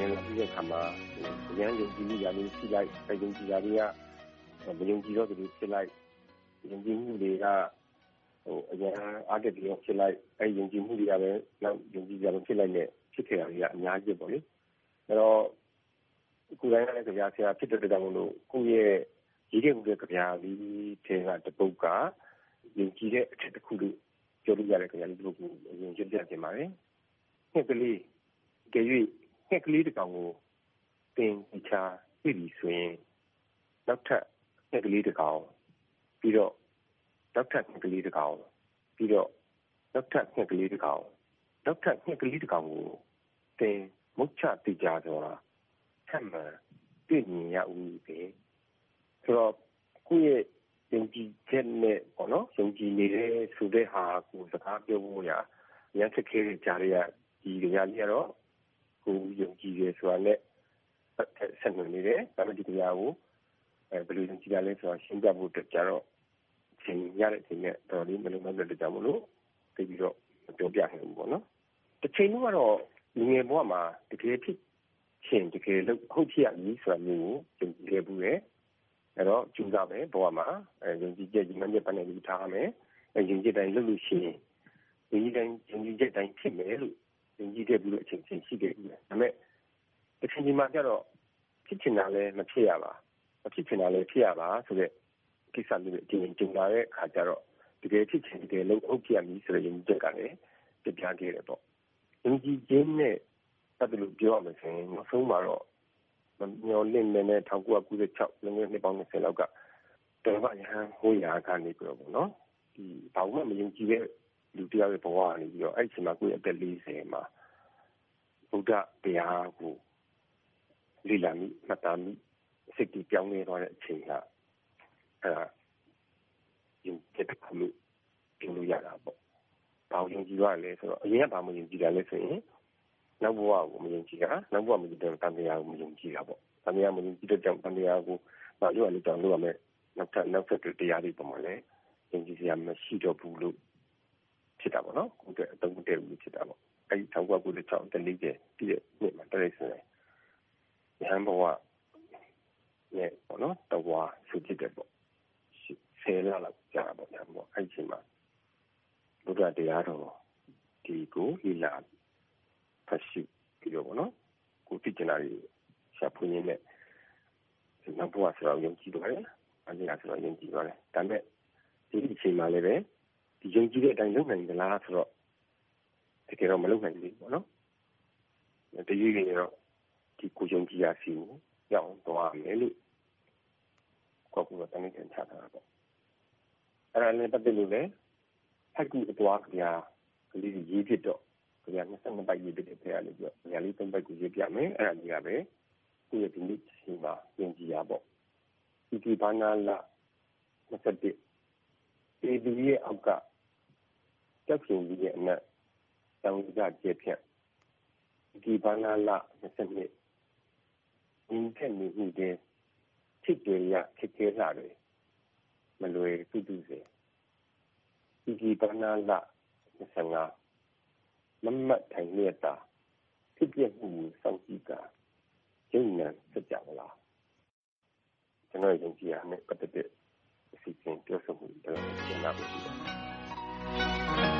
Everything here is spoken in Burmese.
ဝင်လာပြီးတဲ့အခါမှာ အရမ်းယုံကြည်မှု ရာလေးရှိလိုက်အဲယုံကြည်တာတွေက မယုံကြည်တော့သူဖြစ်လိုက် ယုံကြည်မှုတွေကဟိုအရန်အားတက်ပြီးတော့ဖြစ်လိုက် အဲယုံကြည်မှုတွေကပဲ နောက်ယုံကြည်ကြလို့ဖြစ်လိုက်နဲ့ ဖြစ်ခဲ့တာတွေက အများကြီးပေါ့လေ အဲတော့ ကိုယ်တိုင်ကလည်းကြပြဆရာဖြစ်တဲ့တောင်လို့ ကိုယ့်ရဲ့ရေးခဲ့မှုတဲ့ကြပြလေးထဲက တပုတ်က ယုံကြည်တဲ့အထက်တစ်ခုလို့ ပြောလို့ရတဲ့ကြပြလေးတစ်ပုတ်ကိုအရင်ကြည့်ပြတင်ပါတယ်နှစ်ကလေးကြွေ ငှက်ကလေးတစ်ကောင်ကိုသင်ချာတွေ့ပြီဆိုရင်နောက်ထပ်ငှက်ကလေးတစ်ကောင်ပြီးတော့နောက်ထပ်ငှက်ကလေးတစ်ကောင်ပြီးတော့နောက်ထပ်ငှက်ကလေးတစ်ကောင်နောက်ထပ်ငှက်ကလေးတစ်ကောင်ကိုသင်မုတ်ချတိကြဆိုတာထပ်မှတွေ့မြင်ရဦးပဲဆိုတော့ကိုယ့်ရဲ့ယုံကြည်ချက်နဲ့ပေါ့နော်ယုံကြည်နေတဲ့ဆိုတဲ့ဟာကိုစကားပြောဖို့ရရန်ခက်ခဲတဲ့ကြားရဒီနေရာကြီးကတော့ ကိုယုံကြည်တယ်ဆိုတာနဲ့ ဆက်နွယ်နေတယ် ဒါပေမဲ့ ဒီတရားကိုအဲဘယ်လိုယုံကြည်ရလဲဆိုတာ ရှင်းပြဖို့အတွက်ကြတော့ချိန်ရတဲ့အချိန်နဲ့ တော်လေး မလုံးမလွတ်တဲ့ကြောင့်မလို့ သိပြီးတော့ပြောပြနေဘူးပေါ့နော်တစ်ချိန်လုံးကတော့ငငယ်ဘဝမှာ တကယ်ဖြစ်ရှင် တကယ်လို့ဟုတ်ဖြစ်ရမည်ဆိုတာမျိုးကို ယုံကြည်ခဲ့ဘူးရဲ့အဲ့တော့ကျူးစားမယ် ဘဝမှာအဲယုံကြည်ချက်ဒီမှတ်ပတ်နေပြီးထားမယ်အဲယုံကြည်တိုင်း လုပ်လို့ရှိရင် ယုံကြည်တိုင်းယုံကြည်ချက်တိုင်း ဖြစ်မယ်လို့ ယုံကြည်ခဲ့ပြီးတော့အချိန်ချင်းရှိခဲ့ပြီဒါပေမဲ့တစ်ချိန်ချိန်မှာကျတော့ဖြစ်ချင်တာလည်းမဖြစ်ရပါမဖြစ်ချင်တာလည်းဖြစ်ရပါဆိုတဲ့ကိစ္စမျိုးအတင်းကျင်လာတဲ့အခါကျတော့တကယ်ဖြစ်ချင်တကယ်လို့ဟုတ်ပြမည်ဆိုတဲ့ယုံကြည်ချက်ကလည်းပြပြခဲ့တယ်ပေါ့ယုံကြည်ခြင်းနဲ့ပတ်သက်လို့ပြောရမယ်ဆိုရင်နောက်ဆုံးမှာတော့မျောလင့်နေတဲ့1996လုံးဝနှစ်ပေါင်း20လောက်ကတော်ဘာရဟန်းဟိုးရာကနေပြီးတော့ပေါ့နော်ဒီဘာမှမယုံကြည်တဲ့ လူတယောက်ရဲ့ဘဝကနေပြီးတော့အဲ့ဒီမှာကိုယ့်ရဲ့အသက်40မှာဘုရားတရားကိုလေ့လာမိမှတ်သားမိစိတ်ကြီးပြောင်းလဲသွားတဲ့အချိန်ကအဲယုံကြည်တဲ့ခုလို့ပြောလို့ရတာပေါ့။ဘာယုံကြည်ရလဲဆိုတော့အရင်ကဘာမှယုံကြည်တာလဲဆိုရင်နောက်ဘဝကိုမယုံကြည်တာနောက်ဘဝမယုံတဲ့တန်တရားကိုမယုံကြည်တာပေါ့။တန်တရားမယုံကြည်တဲ့ကြောင့်တန်တရားကိုမပြောရလို့တောင်းလို့ရမယ်နောက်ထပ်နောက်ဆက်တွဲတရားတွေပုံမှန်လဲယုံကြည်စရာမရှိတော့ဘူးလို့ ဖြစ်တာပေါ့နော်ကိုယ်ကအတုံးတဲ့ဘူးဖြစ်တာပေါ့အဲဒီ1996တလေးကျပြည့်နှစ်မှာတရိတ်ဆိုရင်ရဟန်းဘဝနဲ့ပေါ့နော်တဝါဆူဖြစ်တယ်ပေါ့ဆယ်လလောက်ကြာပေါ့ညာပေါ့အဲဒီချိန်မှာဘုရားတရားတော်ဒီကိုလိလာဖတ်ရှိပြီးတော့ပေါ့နော်ကိုသိကျင်တာတွေရှာဖွေရင်းနဲ့နောက်ဘဝဆိုတော့ယုံကြည်သွားတယ်အဲဒီကဆိုတော့ယုံကြည်သွားတယ်ဒါပေမဲ့ဒီအချိန်မှာလည်းပဲဒီ ယုံကြည်တဲ့အတိုင်းလုပ်နိုင်ကြလားဆိုတော့တကယ်တော့မလုပ်နိုင်ဘူးပေါ့နော်တရွေ့ရင်တော့ဒီကိုယုံကြည်ရစီကိုရောက်သွားမယ်လို့ကိုကူကတနည်းချတာပေါ့အဲ့ဒါလည်းပတ်သက်လို့လည်းဖက်ကူအသွားကြကလေးရေးဖြစ်တော့ကြ22ပိုက်ရေးဖြစ်တဲ့ဖက်ရလို့ပြောညာလေး3ပိုက်ကိုရေးပြမယ်အဲ့ဒါကြီးကပဲကိုယ့်ရဲ့ဒီနေ့ချိန်မှာယုံကြည်ရပေါ့ဒီဒီဘာနာလာ21ဒီဒီရဲ့အောက်က တက်ရှင်ကြီးရဲ့အနက်တောင်ကြကျဖြတ်ဒီဘာနာလာ22ဒီကနေ့ဒီတဲ့ချစ်ကြရချစ်ကြလာတယ်မလွယ်သူသူစေဒီဒီဘာနာလာ25မမတ်ထိုင်နေတာဖြစ်ပြမှုစောင့်ကြည့်ကကျုံနံစကြဝဠာကျွန်တော်ယုံကြည်ရမယ်ပတ်သက်တဲ့အစီအစဉ်ပြောဆိုမှုတွေတော့ကျန်လာပါပြီ